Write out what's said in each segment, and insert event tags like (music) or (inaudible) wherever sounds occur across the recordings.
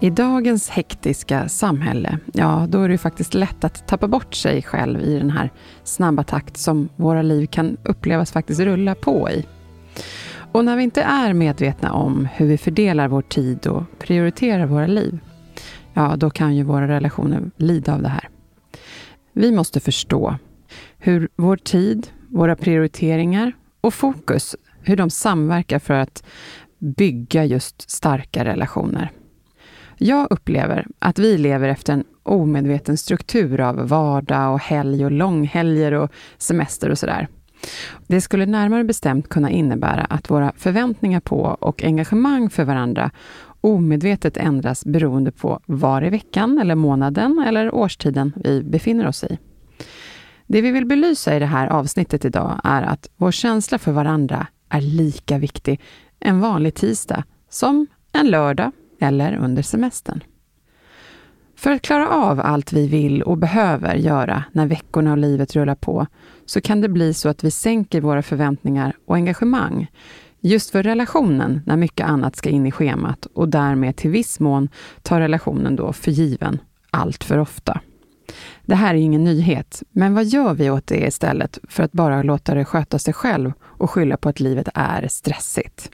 I dagens hektiska samhälle, ja, då är det faktiskt lätt att tappa bort sig själv i den här snabba takt som våra liv kan upplevas faktiskt rulla på i. Och när vi inte är medvetna om hur vi fördelar vår tid och prioriterar våra liv, ja, då kan ju våra relationer lida av det här. Vi måste förstå hur vår tid, våra prioriteringar och fokus, hur de samverkar för att bygga just starka relationer. Jag upplever att vi lever efter en omedveten struktur av vardag och helg och långhelger och semester och sådär. Det skulle närmare bestämt kunna innebära att våra förväntningar på och engagemang för varandra omedvetet ändras beroende på var i veckan, eller månaden eller årstiden vi befinner oss i. Det vi vill belysa i det här avsnittet idag är att vår känsla för varandra är lika viktig en vanlig tisdag som en lördag eller under semestern. För att klara av allt vi vill och behöver göra när veckorna och livet rullar på, så kan det bli så att vi sänker våra förväntningar och engagemang just för relationen när mycket annat ska in i schemat och därmed till viss mån tar relationen då för given allt för ofta. Det här är ingen nyhet, men vad gör vi åt det istället för att bara låta det sköta sig själv och skylla på att livet är stressigt?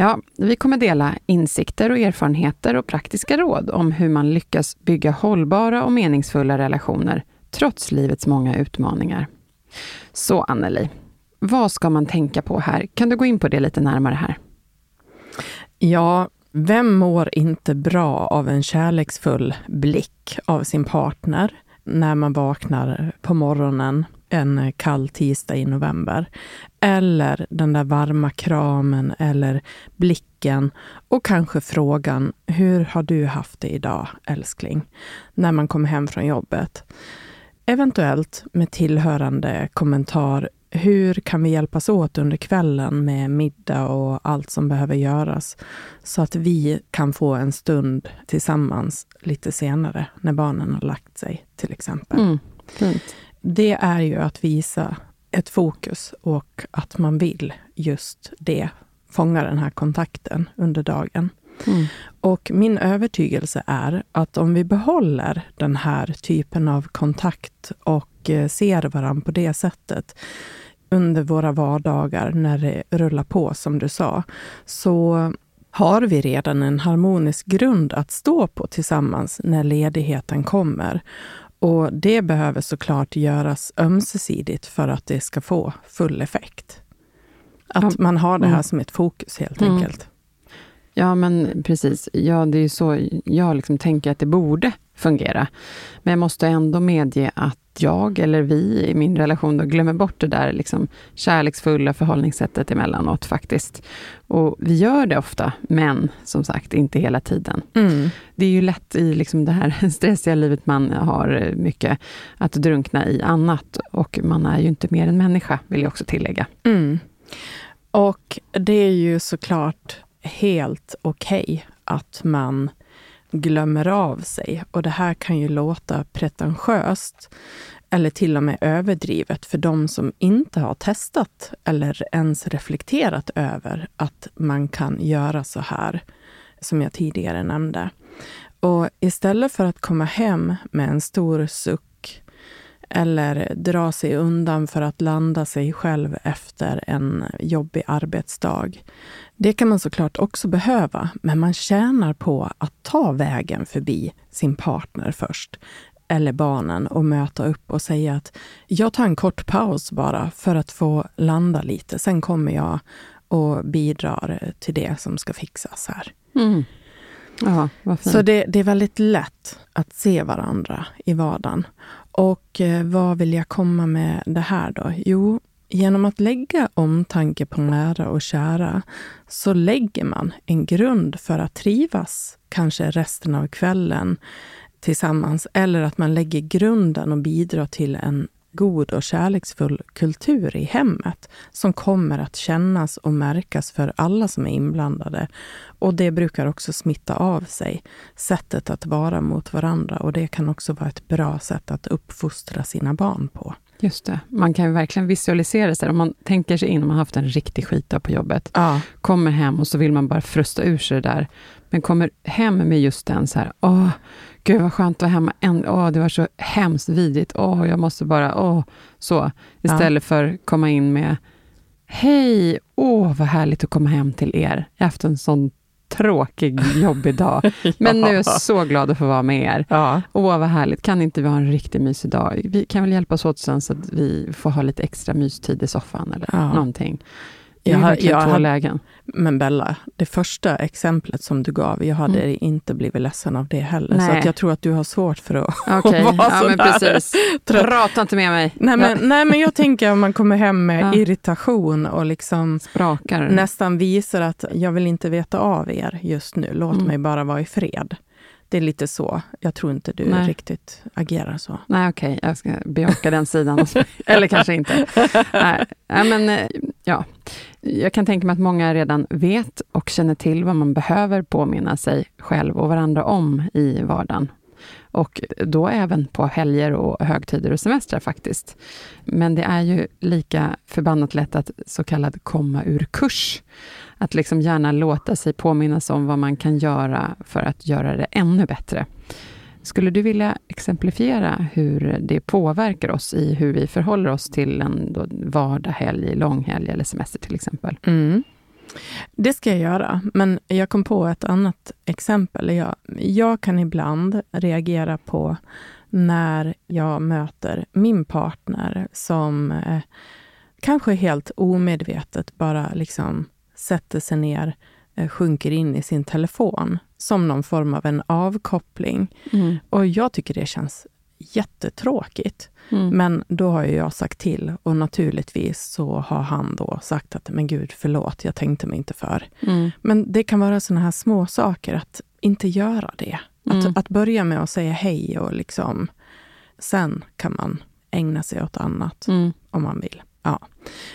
Ja, vi kommer dela insikter och erfarenheter och praktiska råd om hur man lyckas bygga hållbara och meningsfulla relationer trots livets många utmaningar. Så Anneli, vad ska man tänka på här? Kan du gå in på det lite närmare här? Ja, vem mår inte bra av en kärleksfull blick av sin partner när man vaknar på morgonen en kall tisdag i november. Eller den där varma kramen eller blicken och kanske frågan, hur har du haft det idag älskling? När man kommer hem från jobbet. Eventuellt med tillhörande kommentar, hur kan vi hjälpas åt under kvällen med middag och allt som behöver göras? Så att vi kan få en stund tillsammans lite senare, när barnen har lagt sig till exempel. Mm, fint det är ju att visa ett fokus och att man vill just det, fånga den här kontakten under dagen. Mm. Och min övertygelse är att om vi behåller den här typen av kontakt och eh, ser varandra på det sättet under våra vardagar när det rullar på, som du sa, så har vi redan en harmonisk grund att stå på tillsammans när ledigheten kommer. Och det behöver såklart göras ömsesidigt för att det ska få full effekt. Att man har det här mm. som ett fokus helt mm. enkelt. Ja, men precis. Ja, det är så jag liksom tänker att det borde fungera. Men jag måste ändå medge att jag eller vi i min relation då glömmer bort det där liksom kärleksfulla förhållningssättet emellanåt faktiskt. Och vi gör det ofta, men som sagt inte hela tiden. Mm. Det är ju lätt i liksom det här (laughs) stressiga livet man har mycket att drunkna i annat och man är ju inte mer än människa, vill jag också tillägga. Mm. Och det är ju såklart helt okej okay att man glömmer av sig. Och det här kan ju låta pretentiöst eller till och med överdrivet för de som inte har testat eller ens reflekterat över att man kan göra så här, som jag tidigare nämnde. Och istället för att komma hem med en stor suck eller dra sig undan för att landa sig själv efter en jobbig arbetsdag. Det kan man såklart också behöva, men man tjänar på att ta vägen förbi sin partner först eller barnen och möta upp och säga att jag tar en kort paus bara för att få landa lite. Sen kommer jag och bidrar till det som ska fixas här. Mm. Ja, Så det, det, är väldigt lätt att se varandra i vardagen. Och eh, vad vill jag komma med det här då? Jo, genom att lägga omtanke på nära och kära så lägger man en grund för att trivas, kanske resten av kvällen tillsammans. Eller att man lägger grunden och bidrar till en god och kärleksfull kultur i hemmet som kommer att kännas och märkas för alla som är inblandade. Och det brukar också smitta av sig, sättet att vara mot varandra. Och det kan också vara ett bra sätt att uppfostra sina barn på. Just det. Man kan verkligen visualisera sig. Om man tänker sig in, om man har haft en riktig skitdag på jobbet, ja. kommer hem och så vill man bara frusta ur sig det där. Men kommer hem med just den så här, åh, gud vad skönt att vara hemma. En, åh, det var så hemskt vidrigt. Åh, jag måste bara, åh, så. Istället ja. för att komma in med, hej, åh, vad härligt att komma hem till er. Jag har haft en sån tråkig, jobbig dag. (laughs) Men nu är jag så glad att få vara med er. Ja. Åh, vad härligt. Kan inte vi ha en riktigt mysig dag? Vi kan väl hjälpas åt sen så att vi får ha lite extra mystid i soffan eller ja. någonting. Det är jag, jag, två hade, lägen. Men Bella, det första exemplet som du gav, jag hade mm. inte blivit ledsen av det heller. Nej. Så jag tror att du har svårt för att okay. (laughs) vara ja, men precis. (laughs) Prata inte med mig. Nej men, nej, men jag tänker om man kommer hem med (laughs) ja. irritation och liksom Sprakar. nästan visar att jag vill inte veta av er just nu. Låt mm. mig bara vara i fred. Det är lite så. Jag tror inte du Nej. riktigt agerar så. Nej, okej. Okay. Jag ska bejaka den sidan. (laughs) Eller kanske inte. Nej. Men eh, ja. Jag kan tänka mig att många redan vet och känner till vad man behöver påminna sig själv och varandra om i vardagen. Och då även på helger och högtider och semestrar faktiskt. Men det är ju lika förbannat lätt att så kallad komma ur kurs. Att liksom gärna låta sig påminnas om vad man kan göra för att göra det ännu bättre. Skulle du vilja exemplifiera hur det påverkar oss i hur vi förhåller oss till en då vardag, helg, långhelg eller semester till exempel? Mm. Det ska jag göra, men jag kom på ett annat exempel. Jag, jag kan ibland reagera på när jag möter min partner som eh, kanske helt omedvetet bara liksom sätter sig ner, eh, sjunker in i sin telefon som någon form av en avkoppling. Mm. Och jag tycker det känns jättetråkigt. Mm. Men då har jag sagt till och naturligtvis så har han då sagt att men gud, förlåt, jag tänkte mig inte för. Mm. Men det kan vara såna här små saker att inte göra det. Att, mm. att börja med att säga hej och liksom sen kan man ägna sig åt annat mm. om man vill. Ja.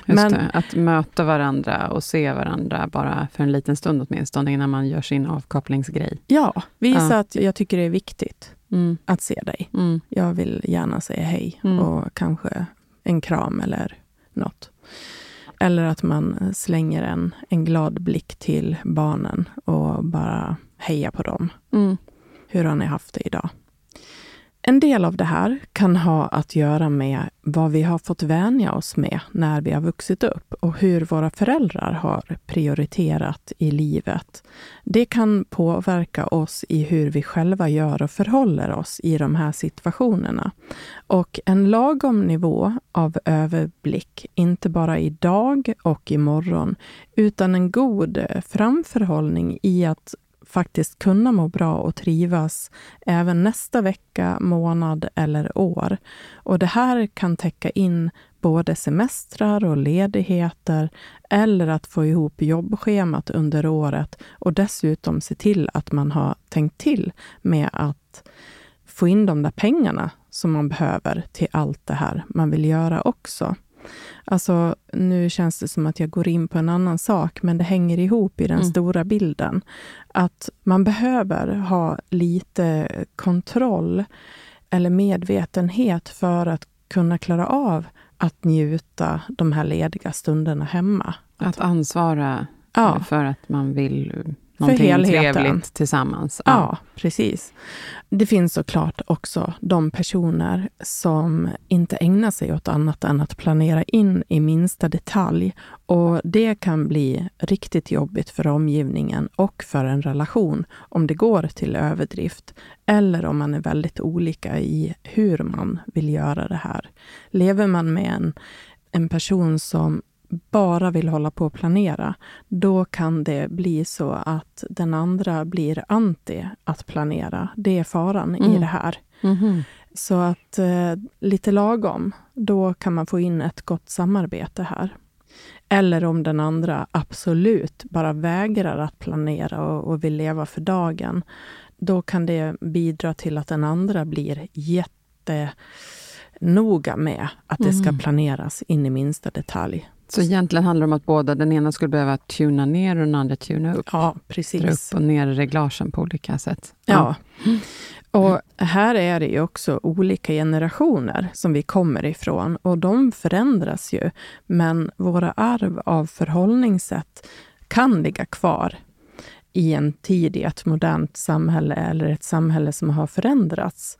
Just Men, det, att möta varandra och se varandra bara för en liten stund åtminstone, innan man gör sin avkopplingsgrej. Ja, visa ja. att jag tycker det är viktigt mm. att se dig. Mm. Jag vill gärna säga hej mm. och kanske en kram eller något. Eller att man slänger en, en glad blick till barnen och bara hejar på dem. Mm. Hur har ni haft det idag? En del av det här kan ha att göra med vad vi har fått vänja oss med när vi har vuxit upp och hur våra föräldrar har prioriterat i livet. Det kan påverka oss i hur vi själva gör och förhåller oss i de här situationerna. Och en lagom nivå av överblick, inte bara idag och imorgon, utan en god framförhållning i att faktiskt kunna må bra och trivas även nästa vecka, månad eller år. Och det här kan täcka in både semestrar och ledigheter eller att få ihop jobbschemat under året och dessutom se till att man har tänkt till med att få in de där pengarna som man behöver till allt det här man vill göra också. Alltså, nu känns det som att jag går in på en annan sak, men det hänger ihop i den mm. stora bilden. Att man behöver ha lite kontroll eller medvetenhet för att kunna klara av att njuta de här lediga stunderna hemma. Att ansvara ja. för att man vill någonting helheten. trevligt tillsammans. Ja. precis. Det finns såklart också de personer som inte ägnar sig åt annat än att planera in i minsta detalj. Och det kan bli riktigt jobbigt för omgivningen och för en relation om det går till överdrift eller om man är väldigt olika i hur man vill göra det här. Lever man med en, en person som bara vill hålla på och planera, då kan det bli så att den andra blir anti att planera. Det är faran Mm. i det här. Mhm. Så att eh, lite lagom, då kan man få in ett gott samarbete här. Eller om den andra absolut bara vägrar att planera och, och vill leva för dagen, då kan det bidra till att den andra blir jättenoga med att det ska Mm. planeras in i minsta detalj. Så egentligen handlar det om att båda, den ena skulle behöva tuna ner och den andra tuna upp. Ja, Dra precis. upp och ner reglagen på olika sätt. Ja. Och här är det ju också olika generationer som vi kommer ifrån och de förändras ju. Men våra arv av förhållningssätt kan ligga kvar i en tid i ett modernt samhälle eller ett samhälle som har förändrats.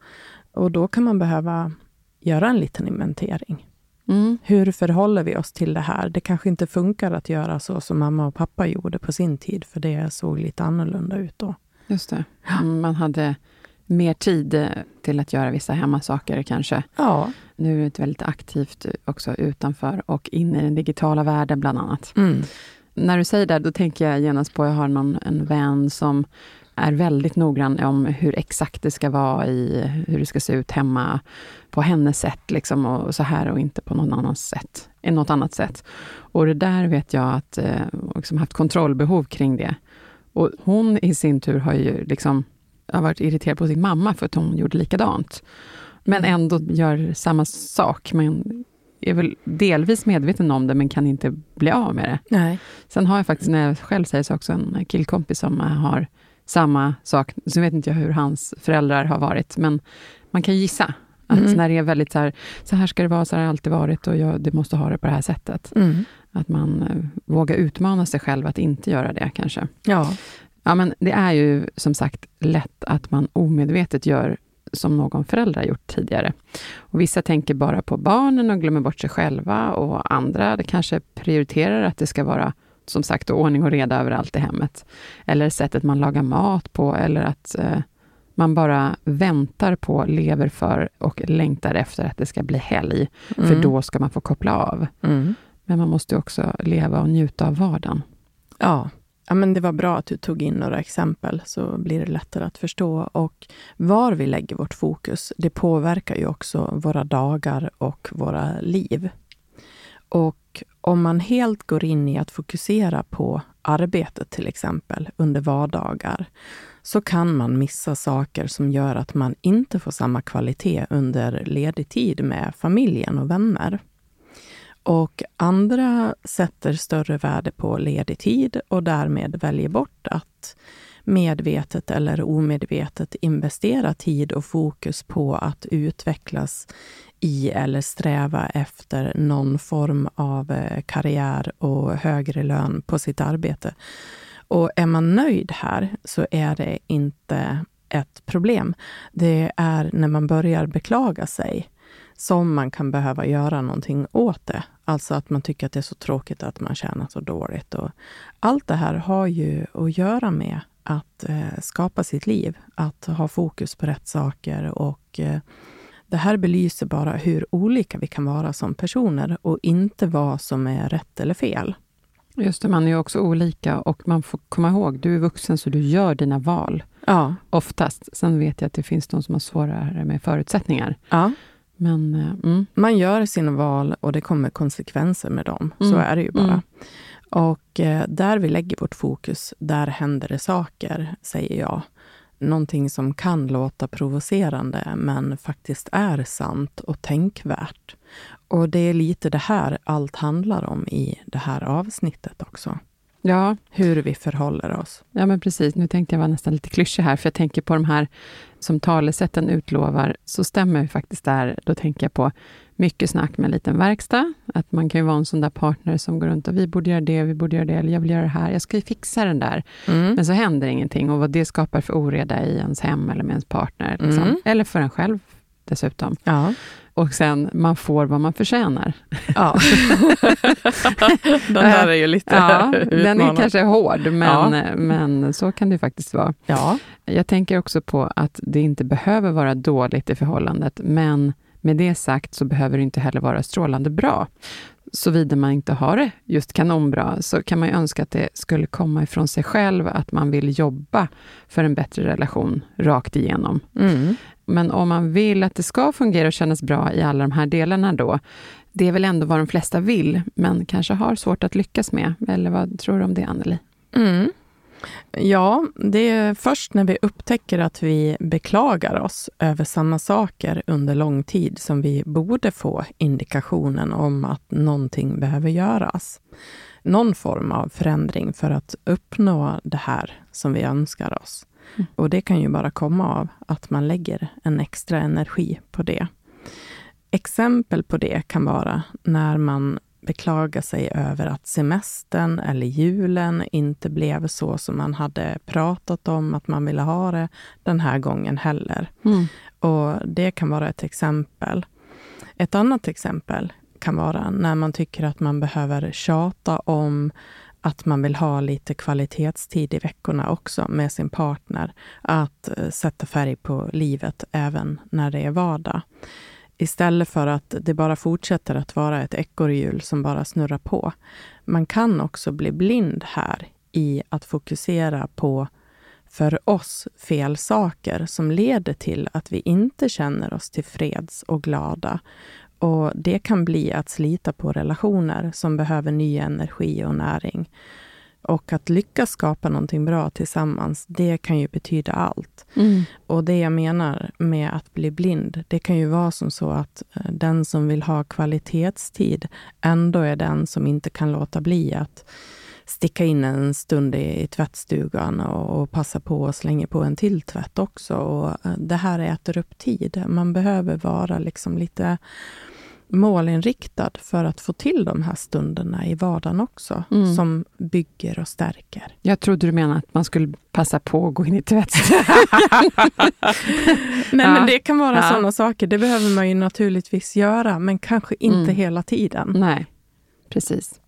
Och då kan man behöva göra en liten inventering. Mm. Hur förhåller vi oss till det här? Det kanske inte funkar att göra så som mamma och pappa gjorde på sin tid, för det såg lite annorlunda ut då. Just det. Mm, Man hade mer tid eh, till att göra vissa hemmasaker kanske. Ja. Nu är det väldigt aktivt också utanför och in i den digitala världen bland annat. Mm. När du säger det, då tänker jag genast på, jag har någon, en vän som är väldigt noggrann om hur exakt det ska vara i hur det ska se ut hemma på hennes sätt liksom, och så här och inte på någon annans sätt, något annat sätt. Och det där vet jag att eh, liksom haft kontrollbehov kring det. Och hon i sin tur har ju liksom har varit irriterad på sin mamma för att hon gjorde likadant. Men ändå gör samma sak, men är väl delvis medveten om det, men kan inte bli av med det. Nej. Sen har jag faktiskt, när jag själv säger så, också en killkompis som har samma sak. Så vet inte jag hur hans föräldrar har varit, men man kan gissa. Att Mm. när det är väldigt så här, så här ska det vara, så här har det alltid varit och jag, det måste ha det på det här sättet. Mm. Att man eh, vågar utmana sig själv att inte göra det kanske. Ja. Ja, men det är ju som sagt lätt att man omedvetet gör som någon förälder har gjort tidigare. Och vissa tänker bara på barnen och glömmer bort sig själva och andra det kanske prioriterar att det ska vara som sagt ordning och reda överallt i hemmet. Eller sättet man lagar mat på eller att eh, man bara väntar på, lever för och längtar efter att det ska bli helg. För Mm. då ska man få koppla av. Mm. Men man måste också leva och njuta av vardagen. Ja. ja, men det var bra att du tog in några exempel, så blir det lättare att förstå. Och var vi lägger vårt fokus, det påverkar ju också våra dagar och våra liv. Och om man helt går in i att fokusera på arbetet till exempel under vardagar, så kan man missa saker som gör att man inte får samma kvalitet under ledig tid med familjen och vänner. Och andra sätter större värde på ledig tid och därmed väljer bort att medvetet eller omedvetet investera tid och fokus på att utvecklas i eller sträva efter någon form av eh, karriär och högre lön på sitt arbete. Och är man nöjd här så är det inte ett problem. Det är när man börjar beklaga sig som man kan behöva göra någonting åt det. Alltså att man tycker att det är så tråkigt att man tjänar så dåligt. Och allt det här har ju att göra med att eh, skapa sitt liv, att ha fokus på rätt saker och eh, det här belyser bara hur olika vi kan vara som personer och inte vad som är rätt eller fel. Just det, man är ju också olika och man får komma ihåg, du är vuxen så du gör dina val. Ja. Oftast. Sen vet jag att det finns de som har svårare med förutsättningar. ja. Men eh, mm, Man gör sina val och det kommer konsekvenser med dem. Så Mm. är det ju bara. Mm. Och eh, där vi lägger vårt fokus, där händer det saker, säger jag. Någonting som kan låta provocerande, men faktiskt är sant och tänkvärt. Och det är lite det här allt handlar om i det här avsnittet också. Ja. Hur vi förhåller oss. Ja, men precis. Nu tänkte jag vara nästan lite klyschig här, för jag tänker på de här som talesätten utlovar, så stämmer ju faktiskt där. Då tänker jag på mycket snack med en liten verkstad. Att man kan ju vara en sån där partner som går runt och vi borde göra det, vi borde göra det, eller jag vill göra det här, jag ska ju fixa den där. Mm. Men så händer ingenting och vad det skapar för oreda i ens hem eller med ens partner. Liksom. Mm. Eller för en själv dessutom. Ja. Och sen, man får vad man förtjänar. ja. (laughs) den där är ju lite (laughs) Ja, den är utmanande. kanske hård, men, Ja. men så kan det faktiskt vara. Ja. Jag tänker också på att det inte behöver vara dåligt i förhållandet, men med det sagt så behöver det inte heller vara strålande bra. Såvida man inte har det just kanonbra, så kan man ju önska att det skulle komma ifrån sig själv, att man vill jobba för en bättre relation rakt igenom. Mm. Men om man vill att det ska fungera och kännas bra i alla de här delarna då, det är väl ändå vad de flesta vill, men kanske har svårt att lyckas med. Eller vad tror du om det, Anneli? Mm. Ja, det är först när vi upptäcker att vi beklagar oss över samma saker under lång tid som vi borde få indikationen om att någonting behöver göras. Någon form av förändring för att uppnå det här som vi önskar oss. Mm. Och det kan ju bara komma av att man lägger en extra energi på det. Exempel på det kan vara när man beklagar sig över att semestern eller julen inte blev så som man hade pratat om att man ville ha det den här gången heller. Mm. Och Det kan vara ett exempel. Ett annat exempel kan vara när man tycker att man behöver tjata om att man vill ha lite kvalitetstid i veckorna också med sin partner. Att eh, sätta färg på livet även när det är vardag. Istället för att det bara fortsätter att vara ett ekorrhjul som bara snurrar på. Man kan också bli blind här i att fokusera på för oss fel saker som leder till att vi inte känner oss tillfreds och glada. Och Det kan bli att slita på relationer som behöver ny energi och näring. Och att lyckas skapa någonting bra tillsammans, det kan ju betyda allt. Mm. Och det jag menar med att bli blind, det kan ju vara som så att eh, den som vill ha kvalitetstid ändå är den som inte kan låta bli att sticka in en stund i, i tvättstugan och, och passa på att slänga på en till tvätt också. Och eh, det här äter upp tid. Man behöver vara liksom lite målinriktad för att få till de här stunderna i vardagen också, Mm. som bygger och stärker. Jag trodde du menade att man skulle passa på att gå in i tvättstugan. (laughs) Nej, Ja. men det kan vara Ja. sådana saker. Det behöver man ju naturligtvis göra, men kanske inte Mm. hela tiden. Nej, precis.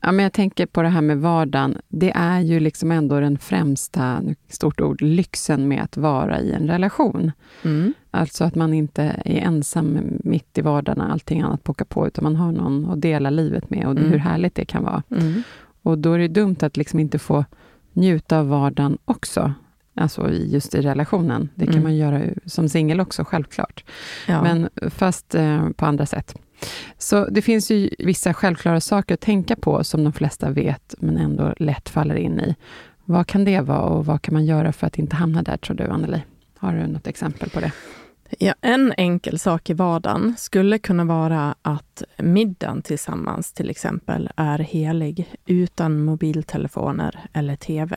Ja, men jag tänker på det här med vardagen. Det är ju liksom ändå den främsta, stort ord, lyxen med att vara i en relation. Mm. Alltså att man inte är ensam mitt i vardagen allting annat pockar på, utan man har någon att dela livet med och Mm. hur härligt det kan vara. Mm. Och då är det dumt att liksom inte få njuta av vardagen också. Alltså just i relationen. Det kan Mm. man göra som singel också, självklart. Ja. Men fast eh, på andra sätt. Så det finns ju vissa självklara saker att tänka på som de flesta vet, men ändå lätt faller in i. Vad kan det vara och vad kan man göra för att inte hamna där, tror du, Anneli? Har du något exempel på det? Ja, en enkel sak i vardagen skulle kunna vara att middagen tillsammans till exempel är helig utan mobiltelefoner eller TV.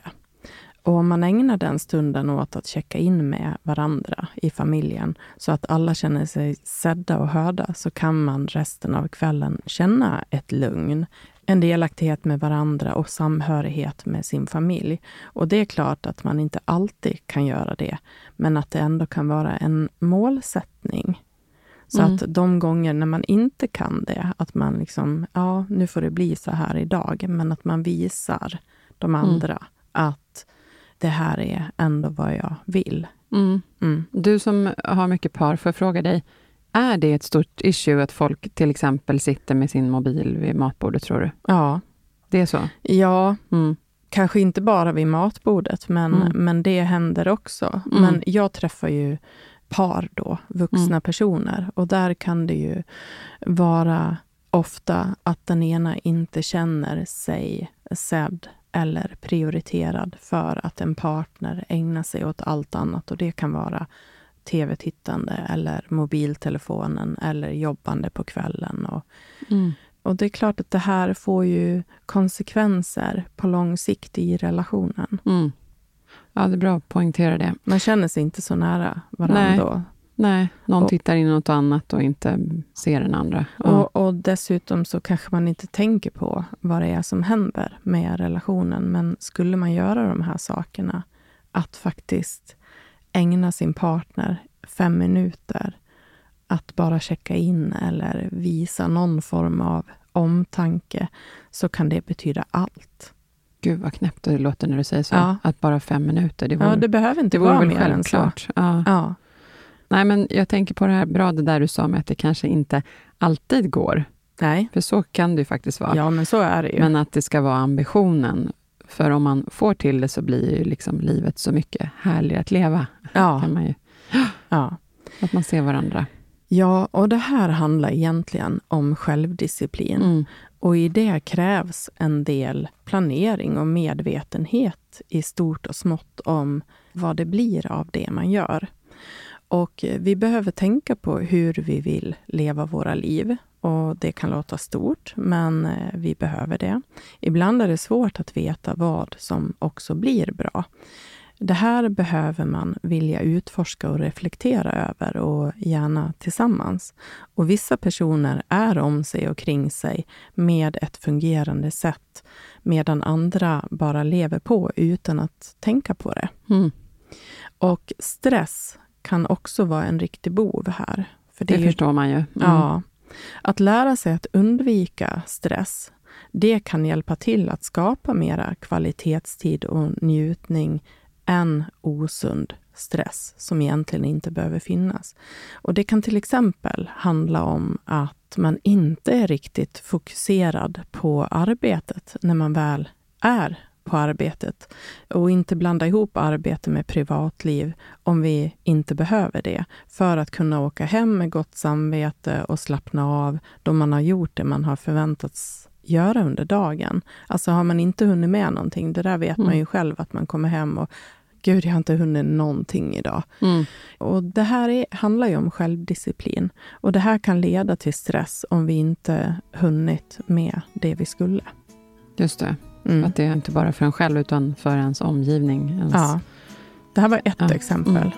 Och om man ägnar den stunden åt att checka in med varandra i familjen så att alla känner sig sedda och hörda så kan man resten av kvällen känna ett lugn, en delaktighet med varandra och samhörighet med sin familj. Och det är klart att man inte alltid kan göra det, men att det ändå kan vara en målsättning. Så Mm. att de gånger när man inte kan det, att man liksom, ja, nu får det bli så här idag, men att man visar de Mm. andra att det här är ändå vad jag vill. Mm. Mm. Du som har mycket par, får jag fråga dig, är det ett stort issue att folk till exempel sitter med sin mobil vid matbordet, tror du? Ja, Det är så? ja, Mm. kanske inte bara vid matbordet, men, Mm. men det händer också. Mm. Men jag träffar ju par då, vuxna Mm. personer. Och där kan det ju vara ofta att den ena inte känner sig sedd eller prioriterad för att en partner ägnar sig åt allt annat. Och det kan vara tv-tittande eller mobiltelefonen eller jobbande på kvällen. Och Mm. Och det är klart att det här får ju konsekvenser på lång sikt i relationen. Mm. Ja, det är bra att poängtera det. Man känner sig inte så nära varandra Nej. då. Nej, någon Och- tittar in i något annat och inte ser den andra. Ja. Och, och dessutom så kanske man inte tänker på vad det är som händer med relationen. Men skulle man göra de här sakerna, att faktiskt ägna sin partner fem minuter att bara checka in eller visa någon form av omtanke, så kan det betyda allt. Gud vad knäppt det låter när du säger så. Ja. Att bara fem minuter, det vore, Ja, det behöver inte det vara mer än så. självklart. Ja. Ja, Nej, men jag tänker på det här bra, det där du sa med att det kanske inte alltid går. nej. För så kan det ju faktiskt vara. Ja, men så är det ju. Men att det ska vara ambitionen. För om man får till det så blir ju liksom livet så mycket härligare att leva. ja, Kan man ju, ja. att man ser varandra. ja, och det här handlar egentligen om självdisciplin. Mm. Och i det krävs en del planering och medvetenhet i stort och smått om vad det blir av det man gör. Och vi behöver tänka på hur vi vill leva våra liv. Och det kan låta stort, men eh, vi behöver det. Ibland är det svårt att veta vad som också blir bra. Det här behöver man vilja utforska och reflektera över och gärna tillsammans. Och vissa personer är om sig och kring sig med ett fungerande sätt, medan andra bara lever på utan att tänka på det. Mm. Och stress kan också vara en riktig bov här. För Det, är ju- förstår man ju. Mm. Ja. Att lära sig att undvika stress, det kan hjälpa till att skapa mera kvalitetstid och njutning än osund stress som egentligen inte behöver finnas. Och Det kan till exempel handla om att man inte är riktigt fokuserad på arbetet när man väl är på arbetet och inte blanda ihop arbete med privatliv om vi inte behöver det för att kunna åka hem med gott samvete och slappna av då man har gjort det man har förväntats göra under dagen. Alltså har man inte hunnit med någonting, det där vet man Mm. ju själv att man kommer hem och Gud, jag har inte hunnit någonting idag. Mm. Och det här är, handlar ju om självdisciplin. Och det här kan leda till stress om vi inte hunnit med det vi skulle. Just det. Mm. Att det är inte bara för en själv, utan för ens omgivning. Ens... Ja. Det här var ett Ja. exempel.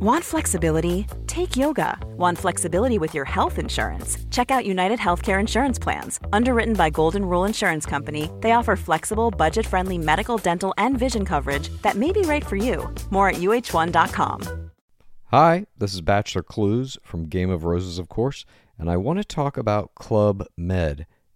Want flexibility? Take yoga. Want flexibility with your health insurance? Check out United Healthcare Insurance Plans. Underwritten by Golden Rule Insurance Company, they offer flexible, budget friendly medical, dental, and vision coverage that may be right for you. More at uh1.com. Hi, this is Bachelor Clues from Game of Roses, of course, and I want to talk about Club Med.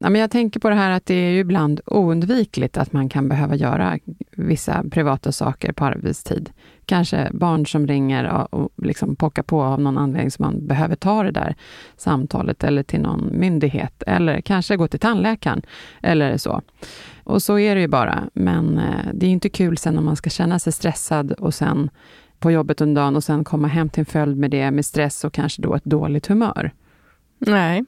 Ja, men jag tänker på det här att det är ju ibland oundvikligt att man kan behöva göra vissa privata saker på arbetstid. Kanske barn som ringer och och liksom pockar på av någon anledning som man behöver ta det där samtalet eller till någon myndighet eller kanske gå till tandläkaren eller så. Och så är det ju bara. Men eh, det är inte kul sen om man ska känna sig stressad och sen på jobbet under dagen och sen komma hem till en följd med det med stress och kanske då ett dåligt humör. Nej,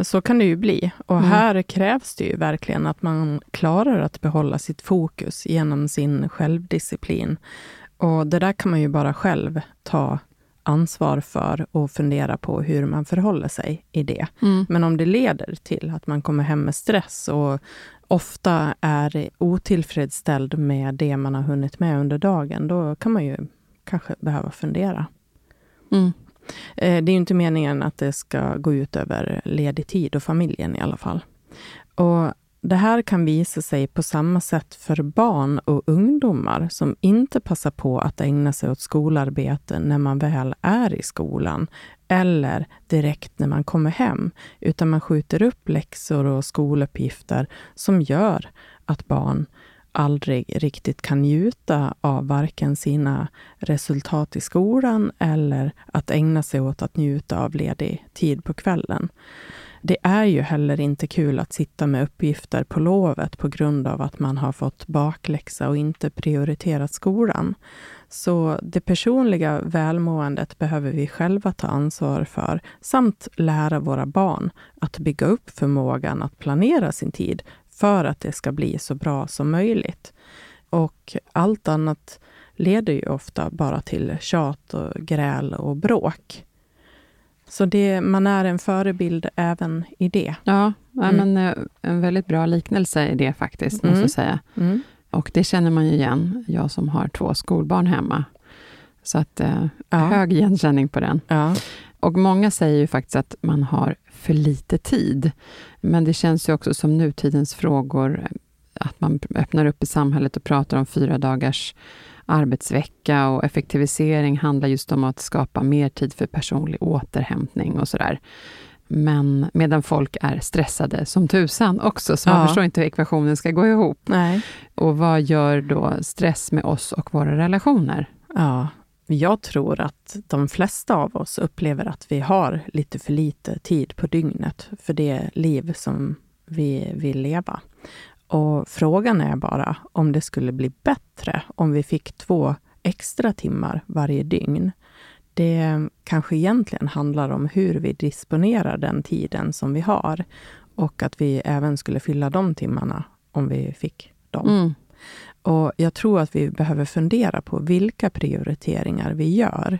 så kan det ju bli. Och Mm. här krävs det ju verkligen att man klarar att behålla sitt fokus genom sin självdisciplin. Och det där kan man ju bara själv ta ansvar för och fundera på hur man förhåller sig i det. Men om det leder till att man kommer hem med stress och ofta är otillfredsställd med det man har hunnit med under dagen, då kan man ju kanske behöva fundera. Mm. Eh, det är ju inte meningen att det ska gå ut över ledig tid och familjen i alla fall. Och det här kan visa sig på samma sätt för barn och ungdomar som inte passar på att ägna sig åt skolarbete när man väl är i skolan eller direkt när man kommer hem, utan man skjuter upp läxor och skoluppgifter som gör att barn aldrig riktigt kan njuta av varken sina resultat i skolan eller att ägna sig åt att njuta av ledig tid på kvällen. Det är ju heller inte kul att sitta med uppgifter på lovet på grund av att man har fått bakläxa och inte prioriterat skolan. Så det personliga välmåendet behöver vi själva ta ansvar för, samt lära våra barn att bygga upp förmågan att planera sin tid för att det ska bli så bra som möjligt. Och allt annat leder ju ofta bara till tjat och gräl och bråk. Så det, man är en förebild även i det. Ja, mm. men eh, en väldigt bra liknelse i det faktiskt, mm. måste jag säga. Mm. Och det känner man ju igen, jag som har två skolbarn hemma. Så att, eh, ja. hög igenkänning på den. Ja. Och många säger ju faktiskt att man har för lite tid. Men det känns ju också som nutidens frågor, att man öppnar upp i samhället och pratar om fyra dagars arbetsvecka och effektivisering handlar just om att skapa mer tid för personlig återhämtning och sådär. Men medan folk är stressade som tusan också, så man förstår inte hur ekvationen ska gå ihop. Nej. Och vad gör då stress med oss och våra relationer? Ja, jag tror att de flesta av oss upplever att vi har lite för lite tid på dygnet för det liv som vi vill leva. Och frågan är bara om det skulle bli bättre om vi fick två extra timmar varje dygn. Det kanske egentligen handlar om hur vi disponerar den tiden som vi har och att vi även skulle fylla de timmarna om vi fick dem. Mm. Och Jag tror att vi behöver fundera på vilka prioriteringar vi gör.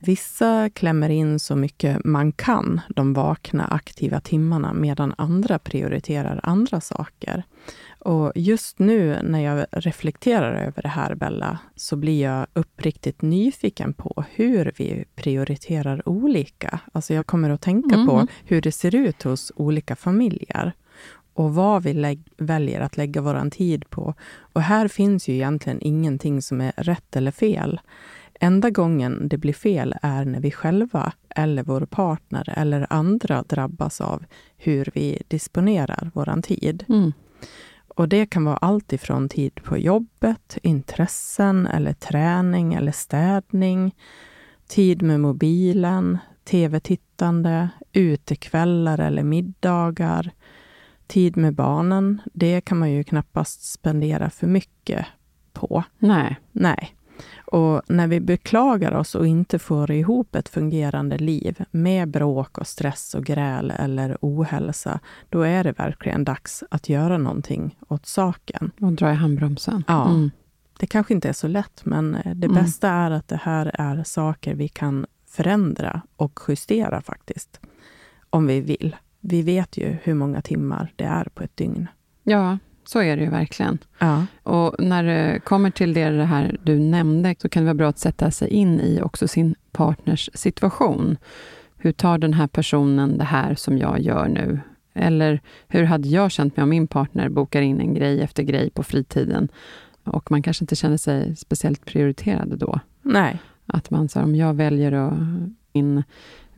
Vissa klämmer in så mycket man kan de vakna aktiva timmarna medan andra prioriterar andra saker. Och just nu när jag reflekterar över det här, Bella, så blir jag uppriktigt nyfiken på hur vi prioriterar olika. Alltså jag kommer att tänka mm. på hur det ser ut hos olika familjer och vad vi väljer att lägga vår tid på. Och här finns ju egentligen ingenting som är rätt eller fel. Enda gången det blir fel är när vi själva eller vår partner eller andra drabbas av hur vi disponerar vår tid. Mm. Och det kan vara allt ifrån tid på jobbet, intressen eller träning eller städning, tid med mobilen, tv-tittande, utekvällar eller middagar, tid med barnen. Det kan man ju knappast spendera för mycket på. Nej. Nej. Och när vi beklagar oss och inte får ihop ett fungerande liv med bråk och stress och gräl eller ohälsa, då är det verkligen dags att göra någonting åt saken. Och dra i handbromsen. Ja. Mm. Det kanske inte är så lätt, men eh, det mm. bästa är att det här är saker vi kan förändra och justera faktiskt. Om vi vill. Vi vet ju hur många timmar det är på ett dygn. Ja, så är det ju verkligen. Ja. Och när det kommer till det, här du nämnde, så kan det vara bra att sätta sig in i också sin partners situation. Hur tar den här personen det här som jag gör nu? Eller hur hade jag känt mig om min partner bokar in en grej efter grej på fritiden? Och man kanske inte känner sig speciellt prioriterad då. Nej. Att man, så om jag väljer att in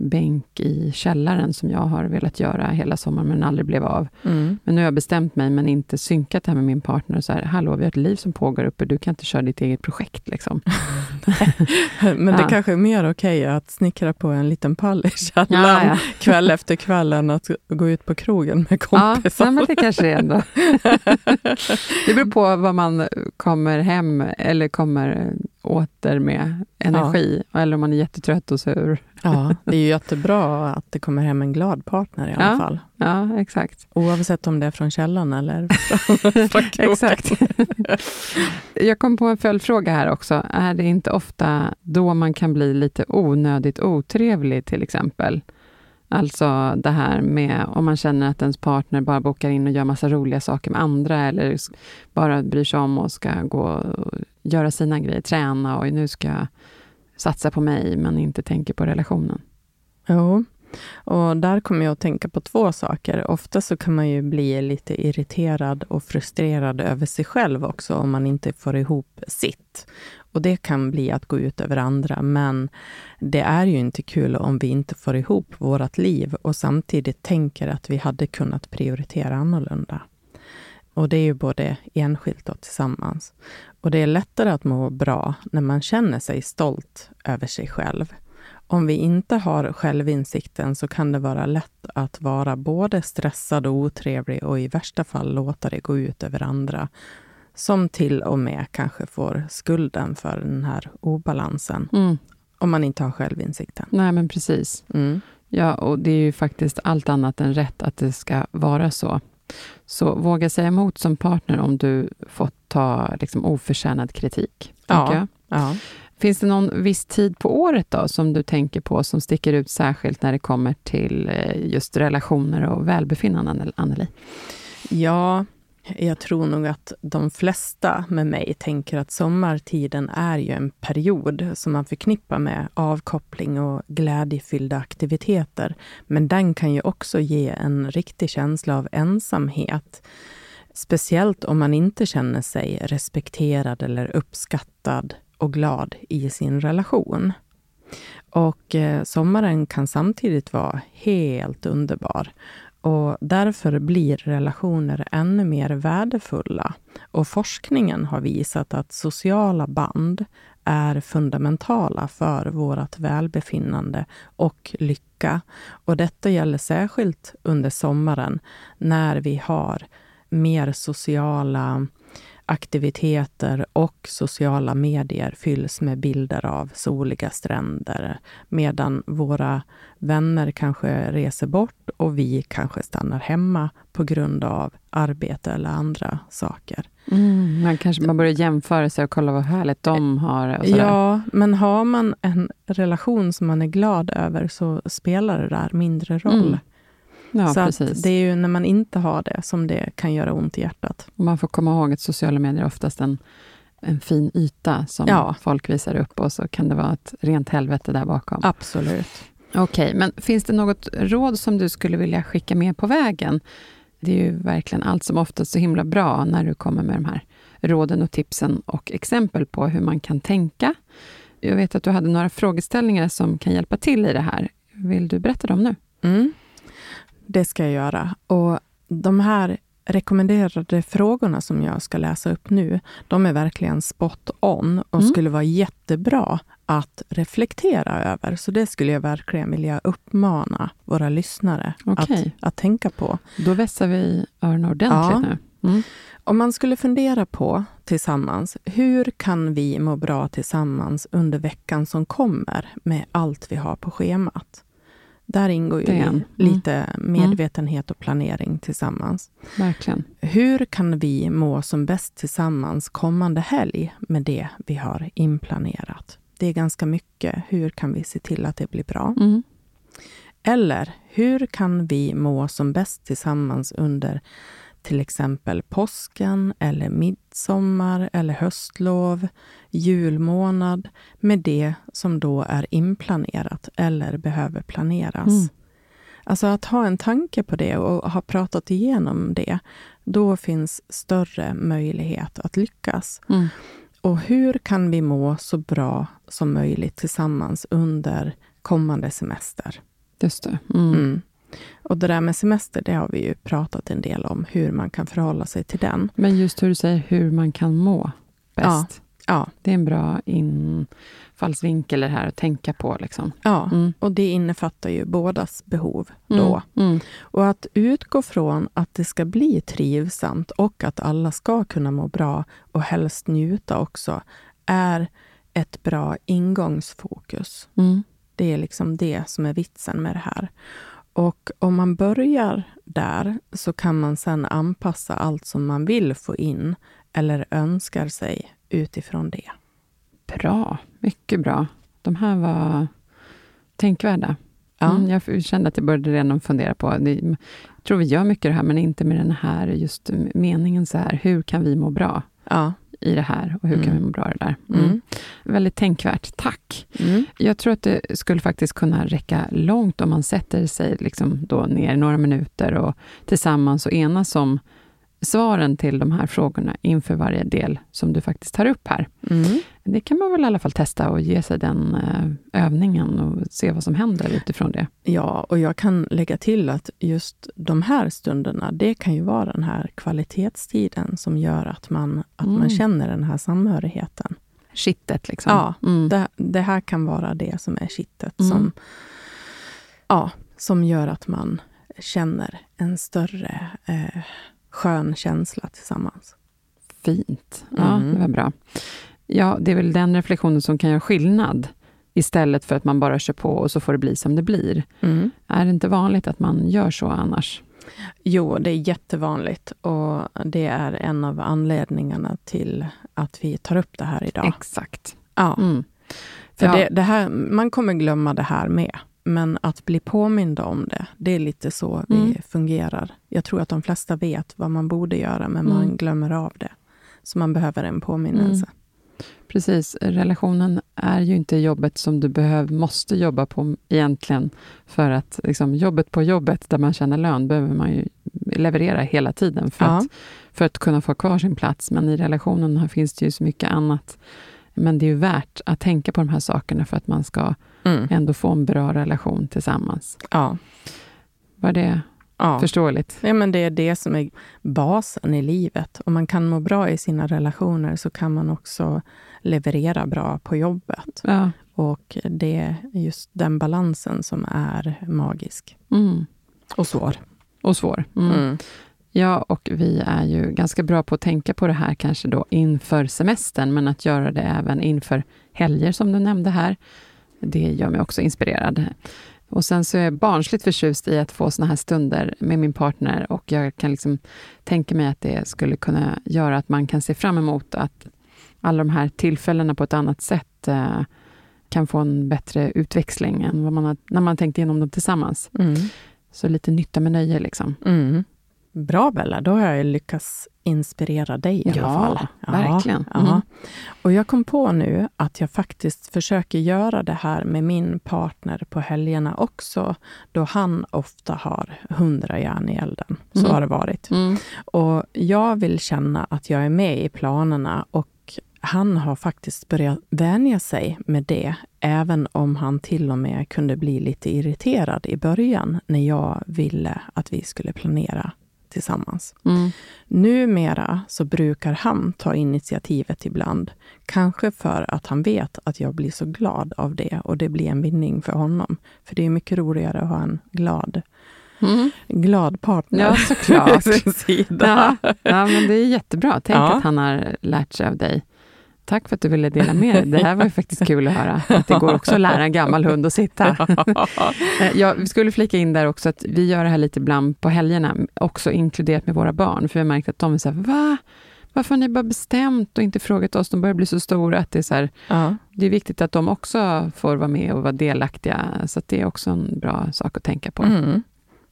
bänk i källaren som jag har velat göra hela sommaren, men aldrig blev av. Mm. Men nu har jag bestämt mig, men inte synkat det här med min partner. Så här, Hallå, vi har ett liv som pågår uppe, du kan inte köra ditt eget projekt. Liksom. (laughs) men det ja. kanske är mer okej okay att snickra på en liten pall i källaren ja, ja. (laughs) kväll efter kväll, än att gå ut på krogen med kompisar. Ja, men det kanske det är ändå. (laughs) det beror på vad man kommer hem, eller kommer åter med energi, ja. eller om man är jättetrött och sur. Ja, (laughs) det är ju jättebra att det kommer hem en glad partner i alla ja, fall. Ja, exakt. Oavsett om det är från källan eller (laughs) från (laughs) Exakt. Jag kom på en följdfråga här också. Är det inte ofta då man kan bli lite onödigt otrevlig, till exempel? Alltså det här med om man känner att ens partner bara bokar in och gör massa roliga saker med andra eller bara bryr sig om och ska gå och göra sina grejer, träna och nu ska jag satsa på mig, men inte tänker på relationen. Jo, Och där kommer jag att tänka på två saker. Ofta så kan man ju bli lite irriterad och frustrerad över sig själv också om man inte får ihop sitt. Och det kan bli att gå ut över andra, men det är ju inte kul om vi inte får ihop vårt liv och samtidigt tänker att vi hade kunnat prioritera annorlunda. Och det är ju både enskilt och tillsammans. Och det är lättare att må bra när man känner sig stolt över sig själv. Om vi inte har självinsikten så kan det vara lätt att vara både stressad och otrevlig och i värsta fall låta det gå ut över andra som till och med kanske får skulden för den här obalansen. Mm. Om man inte har självinsikten. Nej, men precis. Mm. Ja, och det är ju faktiskt allt annat än rätt att det ska vara så. Så våga säga emot som partner om du fått ta liksom, oförtjänad kritik. Ja. Ja. Finns det någon viss tid på året då som du tänker på som sticker ut särskilt när det kommer till eh, just relationer och välbefinnande, Anneli? ja, jag tror nog att de flesta med mig tänker att sommartiden är ju en period som man förknippar med avkoppling och glädjefyllda aktiviteter. Men den kan ju också ge en riktig känsla av ensamhet. Speciellt om man inte känner sig respekterad eller uppskattad och glad i sin relation. Och eh, sommaren kan samtidigt vara helt underbar. Och därför blir relationer ännu mer värdefulla. Och forskningen har visat att sociala band är fundamentala för vårt välbefinnande och lycka. Och detta gäller särskilt under sommaren när vi har mer sociala aktiviteter och sociala medier fylls med bilder av soliga stränder, medan våra vänner kanske reser bort och vi kanske stannar hemma på grund av arbete eller andra saker. Mm, man kanske man börjar jämföra sig och kolla vad härligt de har. Ja, men har man en relation som man är glad över så spelar det där mindre roll. Mm. Ja så precis. det är ju när man inte har det som det kan göra ont i hjärtat. Och man får komma ihåg att sociala medier är oftast en, en fin yta som Ja. folk visar upp och så kan det vara ett rent helvete där bakom. Absolut. Okej, men finns det något råd som du skulle vilja skicka med på vägen? Det är ju verkligen allt som oftast så himla bra när du kommer med de här råden och tipsen och exempel på hur man kan tänka. Jag vet att du hade några frågeställningar som kan hjälpa till i det här. Vill du berätta dem nu? Mm. Det ska jag göra. Och de här rekommenderade frågorna som jag ska läsa upp nu, de är verkligen spot on och Mm. skulle vara jättebra att reflektera över. Så det skulle jag verkligen vilja uppmana våra lyssnare Okej. att, att tänka på. Då vässar vi öronen ordentligt Ja. nu. Mm. Om man skulle fundera på tillsammans, hur kan vi må bra tillsammans under veckan som kommer med allt vi har på schemat? Där ingår ju. Mm. lite medvetenhet och planering tillsammans. Verkligen. Hur kan vi må som bäst tillsammans kommande helg med det vi har inplanerat? Det är ganska mycket. Hur kan vi se till att det blir bra? Mm. Eller hur kan vi må som bäst tillsammans under till exempel påsken eller midsommar eller höstlov, julmånad med det som då är inplanerat eller behöver planeras. Mm. Alltså att ha en tanke på det och ha pratat igenom det, då finns större möjlighet att lyckas. Mm. Och hur kan vi må så bra som möjligt tillsammans under kommande semester? Just det. Mm. Mm. Och det där med semester, det har vi ju pratat en del om, hur man kan förhålla sig till den. Men just hur du säger hur man kan må bäst. Ja, Det är en bra infallsvinkel det här att tänka på. Liksom. ja. Mm. och det innefattar ju bådas behov då. Mm. Mm. Och att utgå från att det ska bli trivsamt och att alla ska kunna må bra och helst njuta också, är ett bra ingångsfokus. Mm. Det är liksom det som är vitsen med det här. Och om man börjar där så kan man sen anpassa allt som man vill få in eller önskar sig utifrån det. Bra, mycket bra. De här var tänkvärda. Ja. Mm, jag kände att jag började redan fundera på, jag tror vi gör mycket det här, men inte med den här just meningen så här, hur kan vi må bra? Ja, i det här och hur kan Mm. vi må bra i det där? Mm. Mm. Väldigt tänkvärt. Tack! Mm. Jag tror att det skulle faktiskt kunna räcka långt om man sätter sig liksom då ner några minuter och tillsammans och enas om svaren till de här frågorna inför varje del som du faktiskt tar upp här. Mm. Det kan man väl i alla fall testa och ge sig den eh, övningen och se vad som händer utifrån det. Ja, och jag kan lägga till att just de här stunderna, det kan ju vara den här kvalitetstiden som gör att man, att Mm. man känner den här samhörigheten. Kittet liksom. Ja, Mm. Det, det här kan vara det som är kittet Mm. som, ja, som gör att man känner en större eh, skön känsla tillsammans. Fint. Ja, Mm. det var bra. Ja, det är väl den reflektionen som kan göra skillnad istället för att man bara kör på och så får det bli som det blir. Mm. Är det inte vanligt att man gör så annars? Jo, det är jättevanligt och det är en av anledningarna till att vi tar upp det här idag. Exakt. Ja. Mm. För Ja. det, det här, man kommer glömma det här med. Men att bli påmind om det, det är lite så vi Mm. fungerar. Jag tror att de flesta vet vad man borde göra, men man Mm. glömmer av det. Så man behöver en påminnelse. Precis. Relationen är ju inte jobbet som du behöv, måste jobba på egentligen. För att liksom, jobbet på jobbet, där man tjänar lön, behöver man ju leverera hela tiden för, Ja. att, för att kunna få kvar sin plats. Men i relationen här finns det ju så mycket annat. Men det är ju värt att tänka på de här sakerna för att man ska Mm. ändå få en bra relation tillsammans. Ja. Var det ja. förståeligt? Nej, men det är det som är basen i livet. Om man kan må bra i sina relationer så kan man också leverera bra på jobbet. Ja. Och det är just den balansen som är magisk. Mm. Och svår. Och svår. Mm. Mm. Ja, och vi är ju ganska bra på att tänka på det här kanske då inför semestern, men att göra det även inför helger som du nämnde här. Det gör mig också inspirerad. Och sen så är jag barnsligt förtjust i att få såna här stunder med min partner och jag kan liksom tänka mig att det skulle kunna göra att man kan se fram emot att alla de här tillfällena på ett annat sätt eh, kan få en bättre utväxling än vad man har, när man tänkt igenom dem tillsammans. Mm. Så lite nytta med nöje liksom. Mm. Bra Bella, då har jag lyckats inspirera dig i alla Ja, fall. verkligen. Ja. Mm. Och jag kom på nu att jag faktiskt försöker göra det här med min partner på helgerna också, då han ofta har hundra järn i elden. Så Mm. har det varit. Mm. Och jag vill känna att jag är med i planerna och han har faktiskt börjat vänja sig med det, även om han till och med kunde bli lite irriterad i början när jag ville att vi skulle planera tillsammans. Mm. Numera så brukar han ta initiativet ibland. Kanske för att han vet att jag blir så glad av det och det blir en vinning för honom. För det är mycket roligare att ha en glad, Mm. glad partner Ja, (laughs) såklart. Ja, ja, men det är jättebra. Tänk Ja. att han har lärt sig av dig. Tack för att du ville dela med dig. Det här var ju faktiskt kul att höra. Att det går också att lära en gammal hund att sitta. Eh, Ja, vi skulle flika in där också att vi gör det här lite ibland på helgerna, också inkluderat med våra barn. För vi har märkt att de är så här, va? Varför har ni bara bestämt och inte frågat oss? De börjar bli så stora att det är så här, Ja. det är viktigt att de också får vara med och vara delaktiga. Så det är också en bra sak att tänka på. Mm.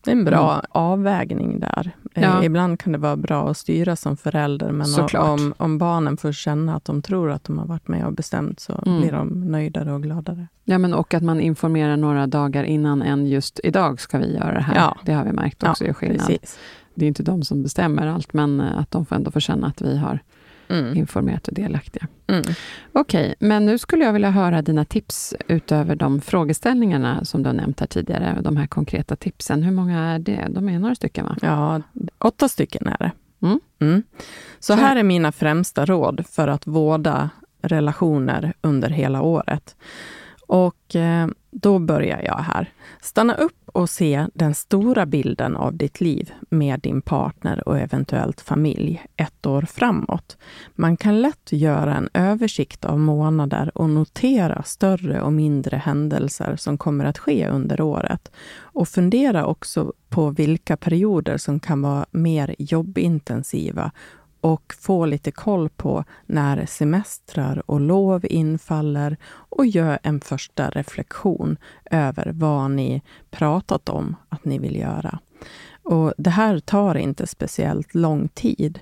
Det är en bra avvägning där. Eh, Ja. Ibland kan det vara bra att styra som förälder, men Såklart. om, om barnen får känna att de tror att de har varit med och bestämt, så Mm. blir de nöjdare och gladare. Ja, men och att man informerar några dagar innan än just idag ska vi göra det här. Ja. Det har vi märkt också gör skillnad. precis. Det är inte de som bestämmer allt, men eh, att de får ändå få känna att vi har Mm. informerat och delaktiga. Mm. Okej, men nu skulle jag vilja höra dina tips utöver de frågeställningarna som du har nämnt här tidigare, de här konkreta tipsen. Hur många är det? De är några stycken, va? Ja, åtta stycken är det. Mm. Mm. Så Så- här är mina främsta råd för att vårda relationer under hela året. Och eh, då börjar jag här. Stanna upp och se den stora bilden av ditt liv med din partner och eventuellt familj ett år framåt. Man kan lätt göra en översikt av månader och notera större och mindre händelser som kommer att ske under året. Och fundera också på vilka perioder som kan vara mer jobbintensiva och få lite koll på när semestrar och lov infaller och gör en första reflektion över vad ni pratat om att ni vill göra. Och Det här tar inte speciellt lång tid.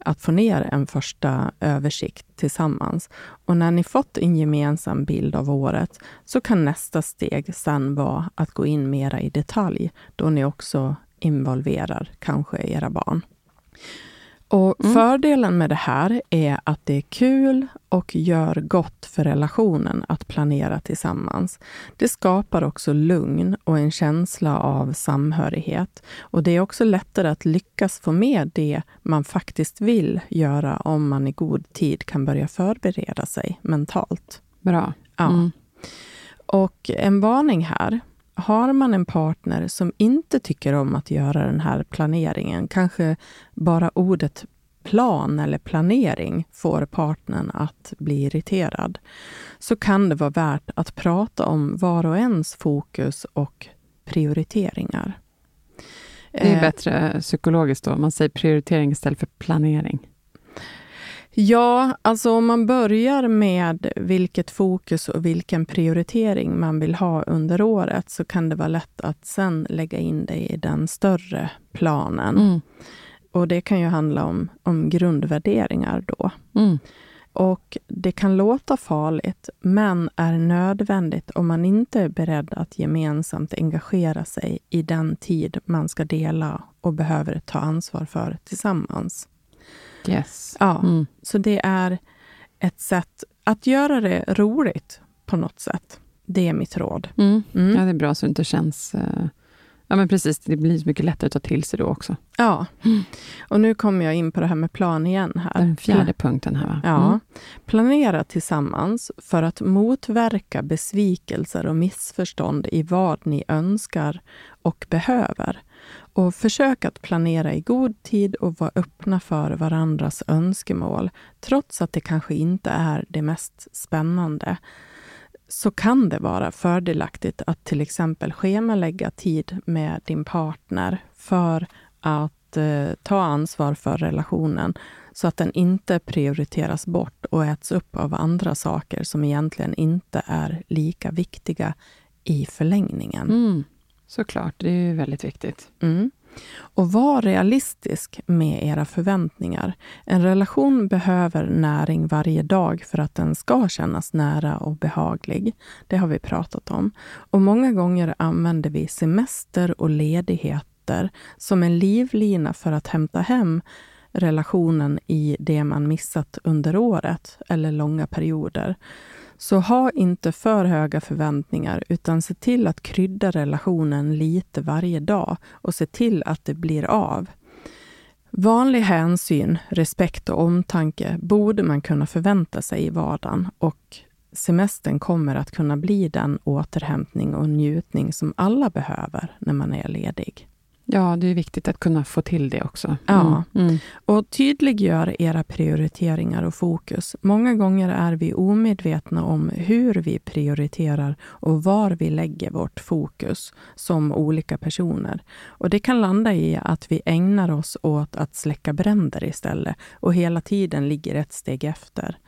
att få ner en första översikt tillsammans. Och när ni fått en gemensam bild av året så kan nästa steg sen vara att gå in mera i detalj, då ni också involverar kanske era barn. Och mm. Fördelen med det här är att det är kul och gör gott för relationen att planera tillsammans. Det skapar också lugn och en känsla av samhörighet. Och det är också lättare att lyckas få med det man faktiskt vill göra om man i god tid kan börja förbereda sig mentalt. Bra. Ja. Mm. Och en varning här har man en partner som inte tycker om att göra den här planeringen, kanske bara ordet plan eller planering får partnern att bli irriterad, så kan det vara värt att prata om var och ens fokus och prioriteringar. Det är eh, bättre psykologiskt då, man säger prioritering istället för planering. Ja, alltså om man börjar med vilket fokus och vilken prioritering man vill ha under året, så kan det vara lätt att sen lägga in det i den större planen. Mm. Och det kan ju handla om, om grundvärderingar då. Mm. Och det kan låta farligt, men är nödvändigt om man inte är beredd att gemensamt engagera sig i den tid man ska dela och behöver ta ansvar för tillsammans. Yes. Ja, mm. så det är ett sätt att göra det roligt på något sätt. Det är mitt råd. Mm. Mm. Ja, det är bra så det inte känns... Uh, ja, men precis. Det blir mycket lättare att ta till sig då också. Ja. Och nu kommer jag in på det här med plan igen. här. Den fjärde punkten här, va? Ja. Mm. Planera tillsammans för att motverka besvikelser och missförstånd i vad ni önskar och behöver. Och försök att planera i god tid och vara öppna för varandras önskemål. Trots att det kanske inte är det mest spännande så kan det vara fördelaktigt att till exempel schemalägga tid med din partner för att eh, ta ansvar för relationen så att den inte prioriteras bort och äts upp av andra saker som egentligen inte är lika viktiga i förlängningen. Mm. Såklart, det är ju väldigt viktigt. Mm. Och var realistisk med era förväntningar. En relation behöver näring varje dag för att den ska kännas nära och behaglig. Det har vi pratat om. Och många gånger använder vi semester och ledigheter som en livlina för att hämta hem relationen i det man missat under året eller långa perioder. Så ha inte för höga förväntningar, utan se till att krydda relationen lite varje dag och se till att det blir av. Vanlig hänsyn, respekt och omtanke borde man kunna förvänta sig i vardagen och semestern kommer att kunna bli den återhämtning och njutning som alla behöver när man är ledig. Ja, det är viktigt att kunna få till det också. Mm. Ja, mm. och tydliggör era prioriteringar och fokus. Många gånger är vi omedvetna om hur vi prioriterar och var vi lägger vårt fokus som olika personer. Och Det kan landa i att vi ägnar oss åt att släcka bränder istället och hela tiden ligger ett steg efter.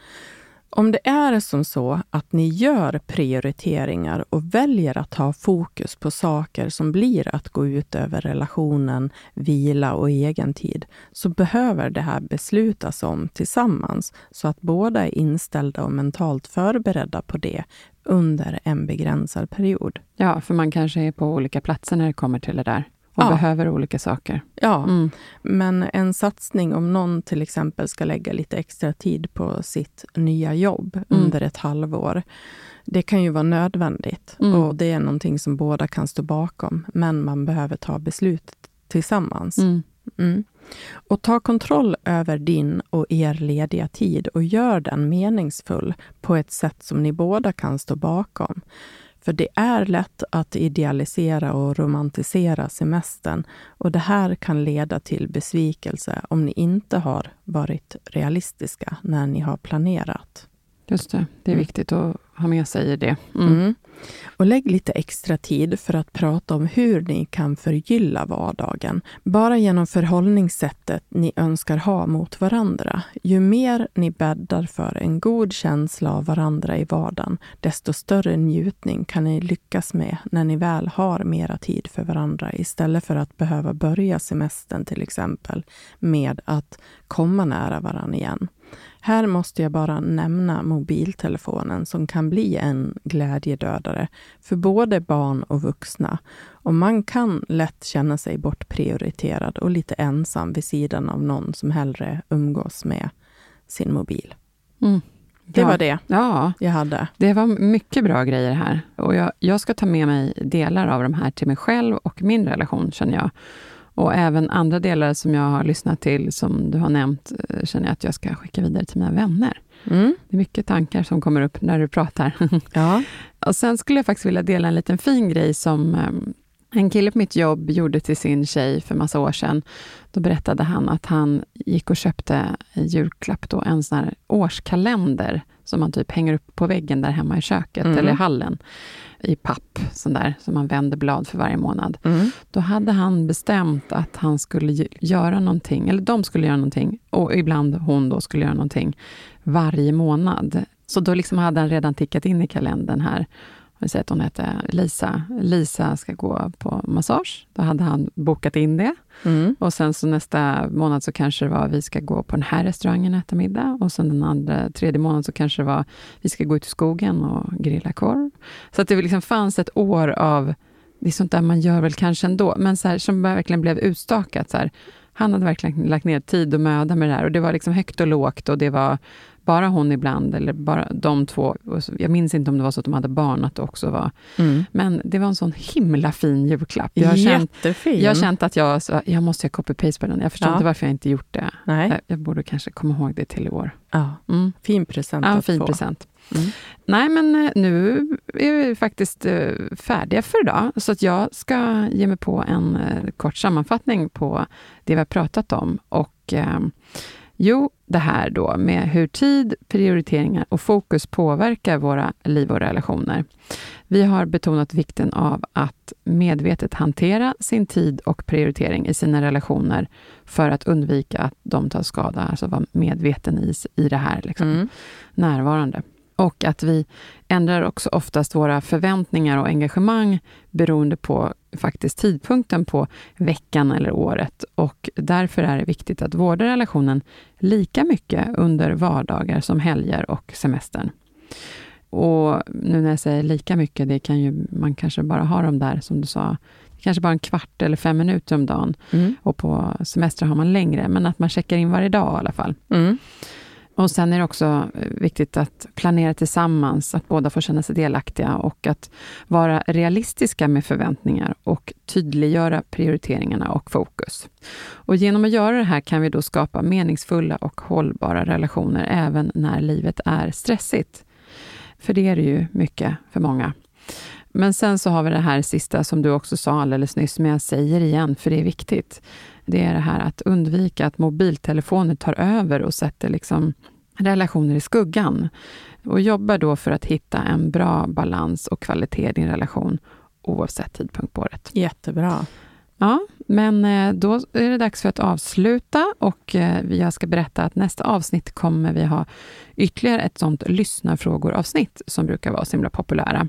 Om det är som så att ni gör prioriteringar och väljer att ha fokus på saker som blir att gå ut över relationen, vila och egen tid, så behöver det här beslutas om tillsammans så att båda är inställda och mentalt förberedda på det under en begränsad period. Ja, för man kanske är på olika platser när det kommer till det där och ja. behöver olika saker. Ja, mm. men en satsning om någon till exempel ska lägga lite extra tid på sitt nya jobb mm. under ett halvår. Det kan ju vara nödvändigt mm. och det är någonting som båda kan stå bakom, men man behöver ta beslutet tillsammans. Mm. Mm. Och ta kontroll över din och er lediga tid och gör den meningsfull på ett sätt som ni båda kan stå bakom. För det är lätt att idealisera och romantisera semestern och det här kan leda till besvikelse om ni inte har varit realistiska när ni har planerat. Just det, det är mm. viktigt att ha med sig i det. Mm. Mm. Och lägg lite extra tid för att prata om hur ni kan förgylla vardagen. Bara genom förhållningssättet ni önskar ha mot varandra. Ju mer ni bäddar för en god känsla av varandra i vardagen, desto större njutning kan ni lyckas med när ni väl har mera tid för varandra istället för att behöva börja semestern till exempel med att komma nära varandra igen. Här måste jag bara nämna mobiltelefonen som kan bli en glädjedödare för både barn och vuxna. Och man kan lätt känna sig bortprioriterad och lite ensam vid sidan av någon som hellre umgås med sin mobil. Mm. Det Ja. var det Ja, jag hade. det var mycket bra grejer här. Och jag, jag ska ta med mig delar av de här till mig själv och min relation, känner jag. Och även andra delar som jag har lyssnat till, som du har nämnt, eh, känner jag att jag ska skicka vidare till mina vänner. Mm. Det är mycket tankar som kommer upp när du pratar. Ja. (laughs) Och sen skulle jag faktiskt vilja dela en liten fin grej som em, en kille på mitt jobb gjorde till sin tjej för massa år sedan. Då berättade han att han gick och köpte i julklapp då en sån här årskalender som man typ hänger upp på väggen där hemma i köket Mm. eller i hallen i papp, sån där som man vänder blad för varje månad. Mm. Då hade han bestämt att han skulle göra någonting, eller de skulle göra någonting, och ibland hon då skulle göra någonting, varje månad. Så då liksom hade han redan tickat in i kalendern här. Vi säger att hon heter Lisa. Lisa ska gå på massage. Då hade han bokat in det. Mm. Och sen så nästa månad så kanske det var vi ska gå på den här restaurangen och äta middag. Och sen den andra, tredje månaden så kanske det var vi ska gå ut i skogen och grilla korv. Så att det liksom fanns ett år av, det är sånt där man gör väl kanske ändå, men så här, som verkligen blev utstakat. Så här. Han hade verkligen lagt ner tid och möda med det här och det var liksom högt och lågt och det var bara hon ibland eller bara de två. Jag minns inte om det var så att de hade barn, att det också var. Mm. Men det var en sån himla fin julklapp. Jag har känt, Jättefin. jag har känt att jag, så, jag måste göra copy-paste på den. Jag förstår Ja. inte varför jag inte gjort det. Nej. Jag, borde kanske komma ihåg det till i år. Ja. Mm. Fin present Ja, att fin få. present. Mm. Nej, men eh, nu är vi faktiskt eh, färdiga för idag, så att jag ska ge mig på en eh, kort sammanfattning på det vi har pratat om. Och jo, det här då med hur tid, prioriteringar och fokus påverkar våra liv och relationer. Vi har betonat vikten av att medvetet hantera sin tid och prioritering i sina relationer för att undvika att de tar skada, alltså vara medveten i, i det här. Liksom Mm. närvarande. Och att vi ändrar också oftast våra förväntningar och engagemang beroende på faktiskt tidpunkten på veckan eller året. Och därför är det viktigt att vårda relationen lika mycket under vardagar som helger och semestern. Och nu när jag säger lika mycket, det kan ju, man kanske bara har dem där, som du sa, kanske bara en kvart eller fem minuter om dagen. Mm. Och på semester har man längre, men att man checkar in varje dag i alla fall. Mm. Och sen är det också eh, viktigt att planera tillsammans, att båda får känna sig delaktiga och att vara realistiska med förväntningar och tydliggöra prioriteringarna och fokus. Och genom att göra det här kan vi då skapa meningsfulla och hållbara relationer även när livet är stressigt. För det är det ju mycket för många. Men sen så har vi det här sista som du också sa alldeles nyss, men jag säger igen, för det är viktigt. Det är det här att undvika att mobiltelefoner tar över och sätter liksom relationer i skuggan. Och jobba då för att hitta en bra balans och kvalitet i din relation, oavsett tidpunkt på året. Jättebra. Ja, men eh, då är det dags för att avsluta och eh, jag ska berätta att nästa avsnitt kommer vi ha ytterligare ett sånt lyssnarfrågor-avsnitt som brukar vara så himla populära.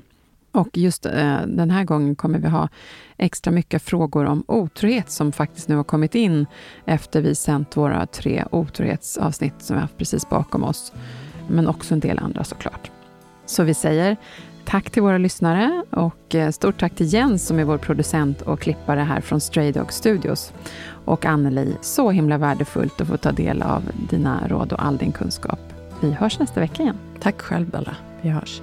Och just eh, den här gången kommer vi ha extra mycket frågor om otrohet som faktiskt nu har kommit in efter vi sänt våra tre otrohetsavsnitt som vi har haft precis bakom oss. Men också en del andra såklart. Så vi säger tack till våra lyssnare och eh, stort tack till Jens som är vår producent och klippare här från Stray Dog Studios. Och Anneli, så himla värdefullt att få ta del av dina råd och all din kunskap. Vi hörs nästa vecka igen. Tack själv Bella. Vi hörs.